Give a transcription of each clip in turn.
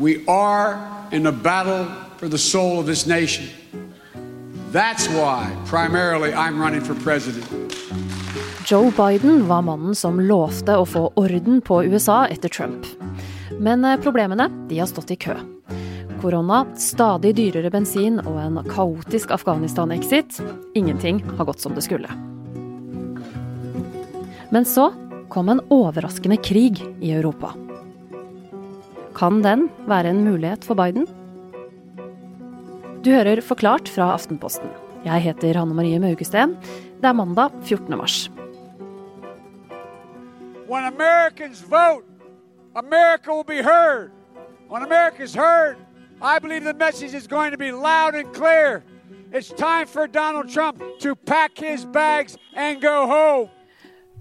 We are in a battle for the soul of this nation. That's why, primarily, I'm running for president. Joe Biden var mannen som lovte å få orden på USA etter Trump. Men eh, problemene de har stått i kø. Korona, stadig dyrere bensin og en kaotisk Afghanistan-exit. Ingenting har gått som det skulle. Men så kom en overraskende krig i Europa. Kan den være en mulighet for Biden? Du hører Forklart fra Aftenposten. Jeg heter Hanne Marie Maugesten. Det er mandag 14. mars. When Americans vote, America will be heard. When America's heard, I believe the message is going to be loud and clear. It's time for Donald Trump to pack his bags and go home.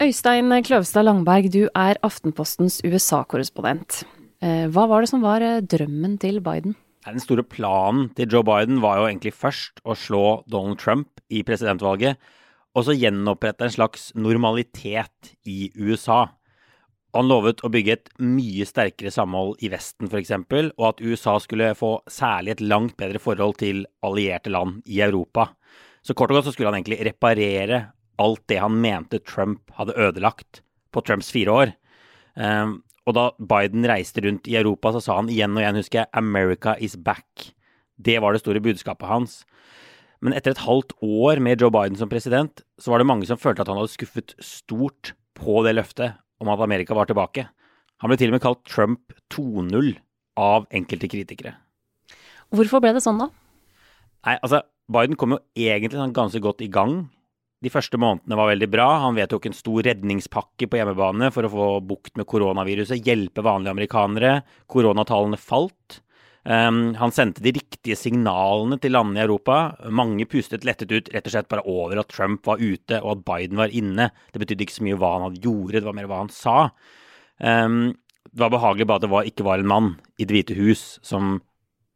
Øystein Kløvstad Langberg, du er Aftenpostens USA-korrespondent. Eh, hva var det som var eh, drømmen til Biden? Den store planen til Joe Biden var jo egentlig først å slå Donald Trump i presidentvalget, og så gjenopprette en slags normalitet i USA. Han lovet å bygge et mye sterkere samhold i Vesten f.eks., og at USA skulle få særlig et langt bedre forhold til allierte land i Europa. Så kort og godt så skulle han egentlig reparere alt det han mente Trump hadde ødelagt på Trumps fire år. Um, og da Biden reiste rundt i Europa, så sa han igjen og igjen, husker jeg, 'America is back'. Det var det store budskapet hans. Men etter et halvt år med Joe Biden som president, så var det mange som følte at han hadde skuffet stort på det løftet om at Amerika var tilbake. Han ble til og med kalt Trump 2.0 av enkelte kritikere. Hvorfor ble det sånn, da? Nei, altså, Biden kom jo egentlig sånn ganske godt i gang de første månedene var veldig bra. Han vedtok en stor redningspakke på hjemmebane for å få bukt med koronaviruset, hjelpe vanlige amerikanere. Koronatallene falt. Um, han sendte de riktige signalene til landene i Europa. Mange pustet lettet ut rett og slett bare over at Trump var ute og at Biden var inne. Det betydde ikke så mye hva han hadde gjorde, det var mer hva han sa. Um, det var behagelig bare at det var, ikke var en mann i Det hvite hus som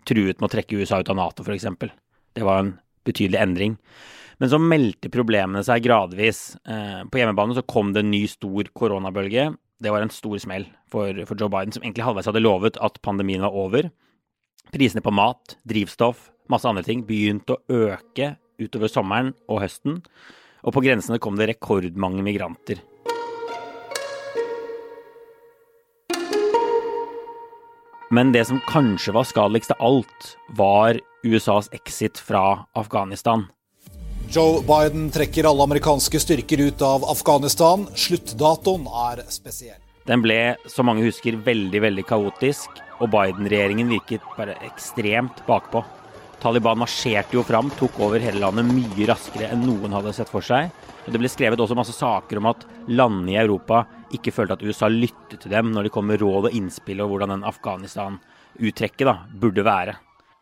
truet med å trekke USA ut av Nato, f.eks. Det var en betydelig endring. Men så meldte problemene seg gradvis. Eh, på hjemmebane så kom det en ny stor koronabølge. Det var en stor smell for, for Joe Biden, som egentlig halvveis hadde lovet at pandemien var over. Prisene på mat, drivstoff, masse andre ting begynte å øke utover sommeren og høsten. Og på grensene kom det rekordmange migranter. Men det som kanskje var skadeligst av alt, var USAs exit fra Afghanistan. Joe Biden trekker alle amerikanske styrker ut av Afghanistan. Sluttdatoen er spesiell. Den ble, som mange husker, veldig veldig kaotisk, og Biden-regjeringen virket bare ekstremt bakpå. Taliban marsjerte jo fram, tok over hele landet mye raskere enn noen hadde sett for seg. Og Det ble skrevet også masse saker om at landene i Europa ikke følte at USA lyttet til dem når de kom med råd og innspill om hvordan den Afghanistan-uttrekket burde være.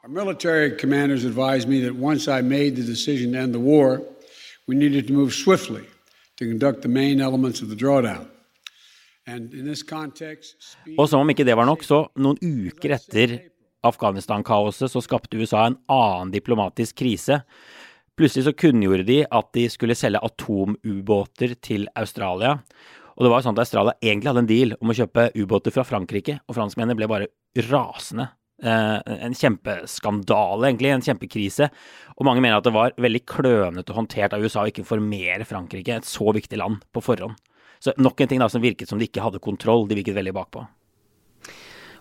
Military commanders advised me that once I made the decision to end the war, we needed to move swiftly to conduct the main elements of the drawdown. Og som om ikke det var nok, så noen uker etter Afghanistan-kaoset så skapte USA en annen diplomatisk krise. Plutselig så kunngjorde de at de skulle selge atomubåter til Australia. Og det var sånn at Australia egentlig hadde en deal om å kjøpe ubåter fra Frankrike, og franskmennene ble bare rasende en kjempeskandale, egentlig. En kjempekrise. Og mange mener at det var veldig klønete håndtert av USA å ikke informere Frankrike, et så viktig land, på forhånd. Så nok en ting da som virket som de ikke hadde kontroll. De virket veldig bakpå.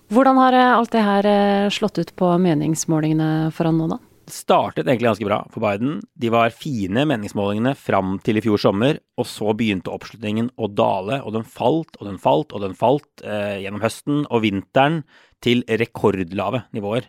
Hvordan har eh, alt det her eh, slått ut på meningsmålingene for han nå, da? Det startet egentlig ganske bra for Biden. De var fine, meningsmålingene, fram til i fjor sommer. Og så begynte oppslutningen å dale, og den falt og den falt og den falt eh, gjennom høsten og vinteren til rekordlave nivåer.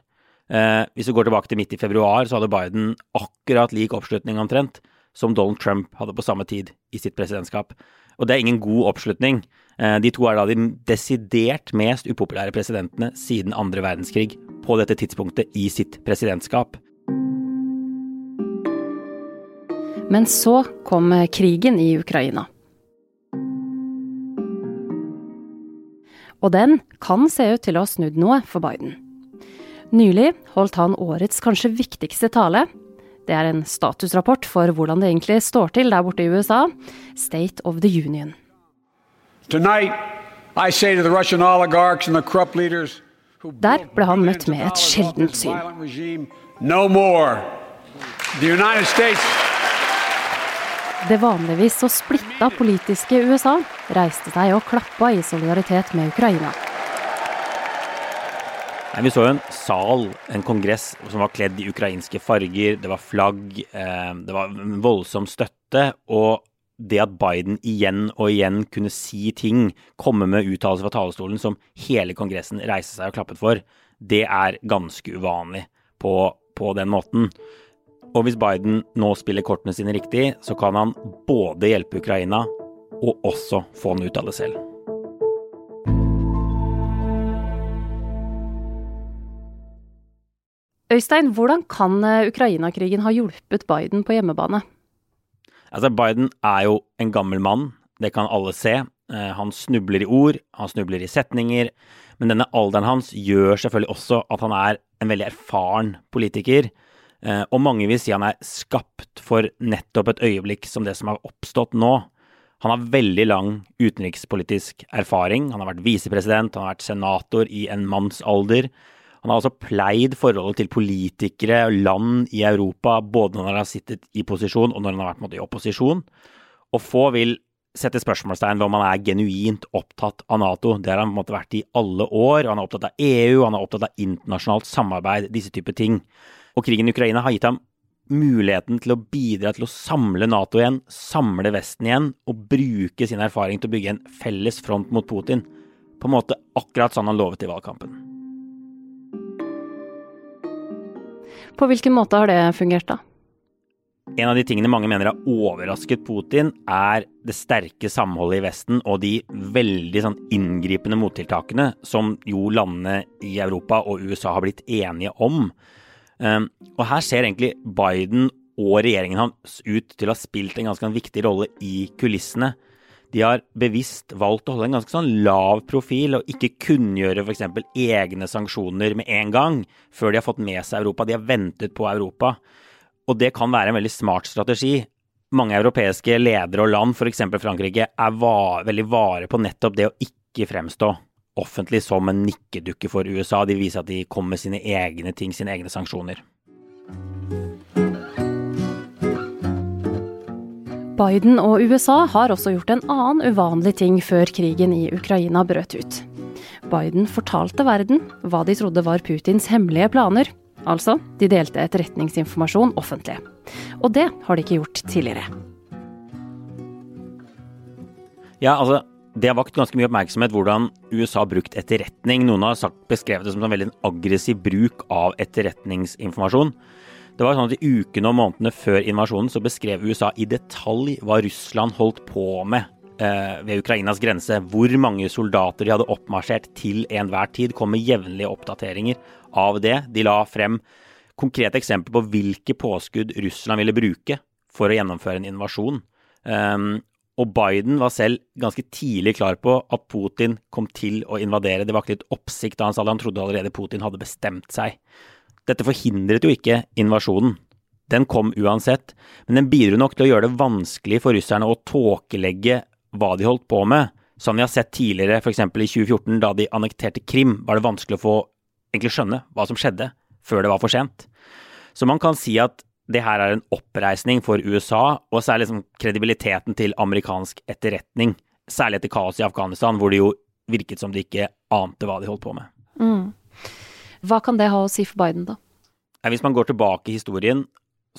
Eh, hvis vi går tilbake til midt i februar, så hadde Biden akkurat lik oppslutning omtrent som Donald Trump hadde på samme tid i sitt presidentskap. Og det er ingen god oppslutning. Eh, de to er da de desidert mest upopulære presidentene siden andre verdenskrig på dette tidspunktet i sitt presidentskap. Men så kom krigen i Ukraina. Og den kan se ut til å ha snudd noe for Biden. Nylig holdt han årets kanskje viktigste tale. Det er en statusrapport for hvordan det egentlig står til der borte i USA. State of the Union. Tonight, I say to the Russian oligarchs and the corrupt leaders Der ble han møtt med et sjeldent syn. Det vanligvis så splitta politiske USA reiste seg og klappa i solidaritet med Ukraina. Nei, vi så jo en sal, en kongress, som var kledd i ukrainske farger. Det var flagg, eh, det var voldsom støtte. Og det at Biden igjen og igjen kunne si ting, komme med uttalelser fra talerstolen som hele Kongressen reiste seg og klappet for, det er ganske uvanlig på, på den måten. Og hvis Biden nå spiller kortene sine riktig, så kan han både hjelpe Ukraina og også få den ut av det selv. Øystein, hvordan kan eh, Ukraina-krigen ha hjulpet Biden på hjemmebane? Altså, Biden er jo en gammel mann, det kan alle se. Eh, han snubler i ord, han snubler i setninger. Men denne alderen hans gjør selvfølgelig også at han er en veldig erfaren politiker. Eh, og mange vil si han er skapt for nettopp et øyeblikk som det som har oppstått nå. Han har veldig lang utenrikspolitisk erfaring. Han har vært visepresident, han har vært senator i en manns alder. Han har også pleid forholdet til politikere og land i Europa, både når han har sittet i posisjon og når han har vært måte, i opposisjon. Og få vil sette spørsmålstegn ved om han er genuint opptatt av Nato. Det har han på en måte vært i alle år. Han er opptatt av EU, han er opptatt av internasjonalt samarbeid, disse typer ting. Og krigen i Ukraina har gitt ham muligheten til å bidra til å samle Nato igjen, samle Vesten igjen, og bruke sin erfaring til å bygge en felles front mot Putin. På en måte akkurat sånn han lovet i valgkampen. På hvilken måte har det fungert, da? En av de tingene mange mener har overrasket Putin, er det sterke samholdet i Vesten og de veldig sånn inngripende mottiltakene som jo landene i Europa og USA har blitt enige om. Ehm, og her ser egentlig Biden og regjeringen hans ut til å ha spilt en ganske viktig rolle i kulissene. De har bevisst valgt å holde en ganske sånn lav profil og ikke kunngjøre f.eks. egne sanksjoner med en gang før de har fått med seg Europa. De har ventet på Europa. Og det kan være en veldig smart strategi. Mange europeiske ledere og land, f.eks. Frankrike, er va veldig vare på nettopp det å ikke fremstå offentlig som en nikkedukke for USA. De viser at de kommer med sine egne ting, sine egne sanksjoner. Biden og USA har også gjort en annen uvanlig ting før krigen i Ukraina brøt ut. Biden fortalte verden hva de trodde var Putins hemmelige planer. Altså, de delte etterretningsinformasjon offentlig. Og det har de ikke gjort tidligere. Ja, altså, det har vakt ganske mye oppmerksomhet hvordan USA har brukt etterretning. Noen har sagt, beskrevet det som en veldig aggressiv bruk av etterretningsinformasjon. Det var sånn at I ukene og månedene før invasjonen så beskrev USA i detalj hva Russland holdt på med eh, ved Ukrainas grense. Hvor mange soldater de hadde oppmarsjert til enhver tid. kom med jevnlige oppdateringer av det. De la frem konkrete eksempler på hvilke påskudd Russland ville bruke for å gjennomføre en invasjon. Um, og Biden var selv ganske tidlig klar på at Putin kom til å invadere. Det var ikke litt oppsikt da han sa det, han trodde allerede Putin hadde bestemt seg. Dette forhindret jo ikke invasjonen. Den kom uansett, men den bidro nok til å gjøre det vanskelig for russerne å tåkelegge hva de holdt på med. Som vi har sett tidligere, f.eks. i 2014, da de annekterte Krim, var det vanskelig å få egentlig skjønne hva som skjedde, før det var for sent. Så man kan si at det her er en oppreisning for USA, og særlig liksom kredibiliteten til amerikansk etterretning. Særlig etter kaoset i Afghanistan, hvor det jo virket som de ikke ante hva de holdt på med. Mm. Hva kan det ha å si for Biden, da? Hvis man går tilbake i historien,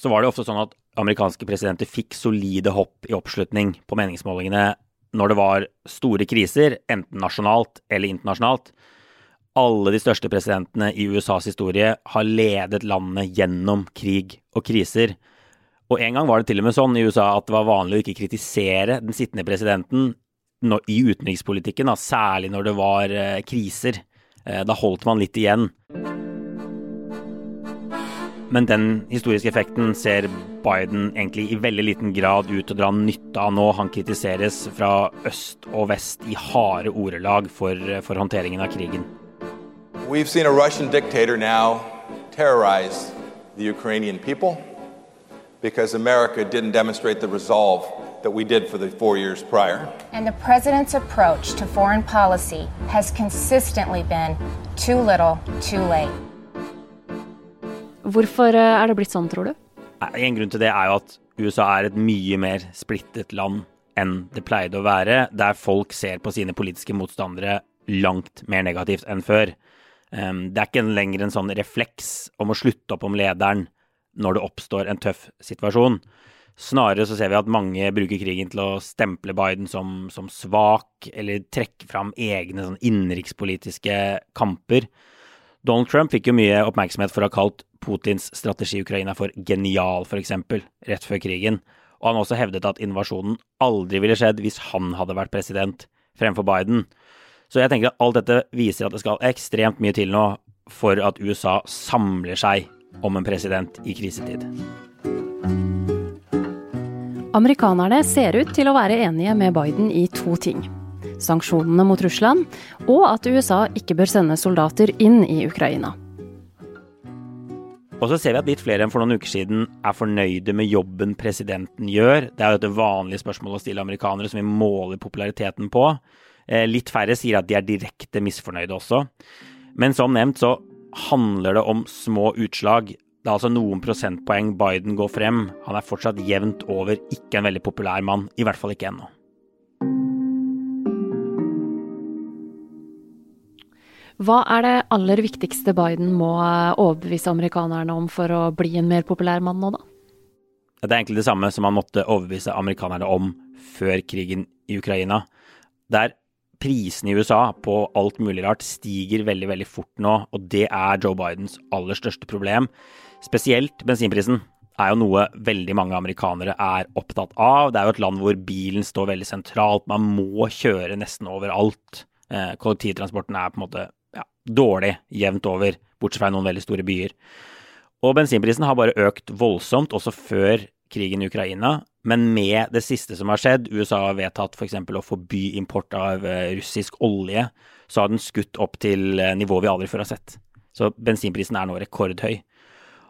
så var det ofte sånn at amerikanske presidenter fikk solide hopp i oppslutning på meningsmålingene når det var store kriser, enten nasjonalt eller internasjonalt alle de største presidentene i USAs historie har ledet landet gjennom krig og kriser. Og en gang var det til og med sånn i USA at det var vanlig å ikke kritisere den sittende presidenten i utenrikspolitikken, da, særlig når det var eh, kriser. Eh, da holdt man litt igjen. Men den historiske effekten ser Biden egentlig i veldig liten grad ut til å dra nytte av nå. Han kritiseres fra øst og vest i harde ordelag for, for håndteringen av krigen. We've seen a Russian dictator now terrorize the Ukrainian people because America didn't demonstrate the resolve that we did for the four years prior. And the president's approach to foreign policy has consistently been too little, too late. Hvorfor eh, er det blitt sånn, tror du? En grunn til det er jo at USA er et mye mer splittet land enn det pleide å være, der folk ser på sine politiske motstandere langt mer negativt enn før. Det er ikke lenger en sånn refleks om å slutte opp om lederen når det oppstår en tøff situasjon. Snarere så ser vi at mange bruker krigen til å stemple Biden som, som svak, eller trekke fram egne sånn innenrikspolitiske kamper. Donald Trump fikk jo mye oppmerksomhet for å ha kalt Putins strategi i Ukraina for genial, f.eks., rett før krigen. Og han også hevdet at invasjonen aldri ville skjedd hvis han hadde vært president fremfor Biden. Så jeg tenker at alt dette viser at det skal ekstremt mye til nå for at USA samler seg om en president i krisetid. Amerikanerne ser ut til å være enige med Biden i to ting. Sanksjonene mot Russland, og at USA ikke bør sende soldater inn i Ukraina. Og så ser vi at litt flere enn for noen uker siden er fornøyde med jobben presidenten gjør. Det er jo et vanlig spørsmål å stille amerikanere som vi måler populariteten på. Eh, litt færre sier at de er direkte misfornøyde også. Men som nevnt så handler det om små utslag. Det er altså noen prosentpoeng Biden går frem. Han er fortsatt jevnt over ikke en veldig populær mann. I hvert fall ikke ennå. Hva er det aller viktigste Biden må overbevise amerikanerne om for å bli en mer populær mann nå, da? Det er egentlig det samme som han måtte overbevise amerikanerne om før krigen i Ukraina. Der prisene i USA på alt mulig rart stiger veldig, veldig fort nå, og det er Joe Bidens aller største problem. Spesielt bensinprisen er jo noe veldig mange amerikanere er opptatt av. Det er jo et land hvor bilen står veldig sentralt. Man må kjøre nesten overalt. Eh, kollektivtransporten er på en måte ja, dårlig jevnt over, bortsett fra noen veldig store byer. Og bensinprisen har bare økt voldsomt, også før krigen i Ukraina. Men med det siste som har skjedd, USA har vedtatt f.eks. å forby import av eh, russisk olje, så har den skutt opp til nivået nivå vi aldri før har sett. Så bensinprisen er nå rekordhøy.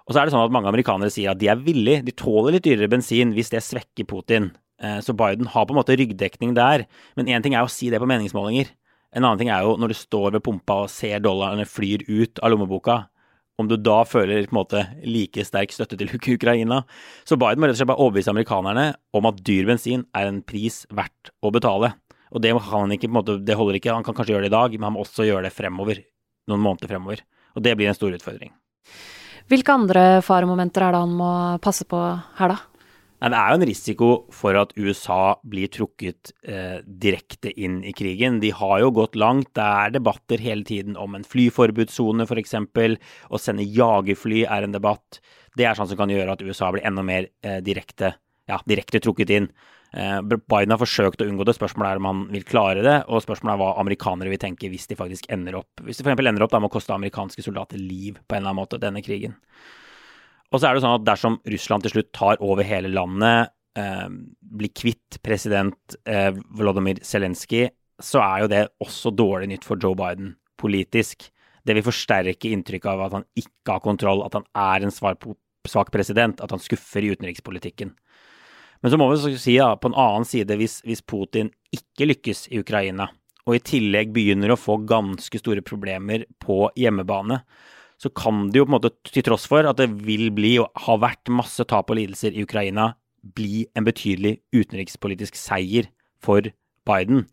Og så er det sånn at mange amerikanere sier at de er villige, de tåler litt dyrere bensin hvis det svekker Putin. Eh, så Biden har på en måte ryggdekning der. Men én ting er å si det på meningsmålinger. En annen ting er jo når du står ved pumpa og ser dollarene flyr ut av lommeboka, om du da føler på en måte like sterk støtte til Ukraina. Så Biden må rett og slett bare overbevise amerikanerne om at dyr bensin er en pris verdt å betale. Og det, ikke, måte, det holder ikke. Han kan kanskje gjøre det i dag, men han må også gjøre det fremover. Noen måneder fremover. Og det blir en stor utfordring. Hvilke andre faremomenter er det han må passe på her, da? Det er jo en risiko for at USA blir trukket eh, direkte inn i krigen. De har jo gått langt. Det er debatter hele tiden om en flyforbudssone, f.eks. Å sende jagerfly er en debatt. Det er sånn som kan gjøre at USA blir enda mer eh, direkte, ja, direkte trukket inn. Eh, Biden har forsøkt å unngå det. Spørsmålet er om han vil klare det. Og spørsmålet er hva amerikanere vil tenke hvis de faktisk ender opp Hvis de f.eks. ender opp da med å koste amerikanske soldater liv på en eller annen måte, denne krigen. Og så er det sånn at dersom Russland til slutt tar over hele landet, eh, blir kvitt president eh, Volodymyr Zelenskyj, så er jo det også dårlig nytt for Joe Biden politisk. Det vil forsterke inntrykket av at han ikke har kontroll, at han er en svak president, at han skuffer i utenrikspolitikken. Men så må vi si da, på en annen side, hvis, hvis Putin ikke lykkes i Ukraina, og i tillegg begynner å få ganske store problemer på hjemmebane, så kan det jo på en måte, til tross for at det vil bli og har vært masse tap og lidelser i Ukraina, bli en betydelig utenrikspolitisk seier for Biden.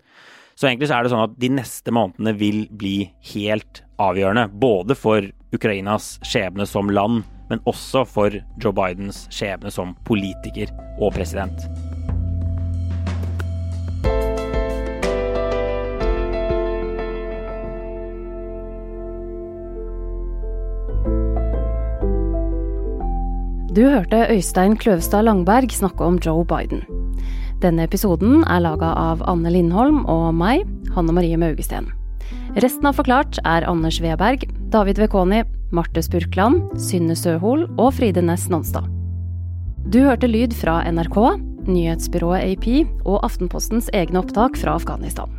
Så egentlig så er det sånn at de neste månedene vil bli helt avgjørende. Både for Ukrainas skjebne som land, men også for Joe Bidens skjebne som politiker og president. Du hørte Øystein Kløvstad Langberg snakke om Joe Biden. Denne episoden er laga av Anne Lindholm og meg, Hanne Marie Maugesten. Resten av Forklart er Anders Weberg, David Vekoni, Marte Spurkland, Synne Søhol og Fride Næss Nonstad. Du hørte lyd fra NRK, nyhetsbyrået AP og Aftenpostens egne opptak fra Afghanistan.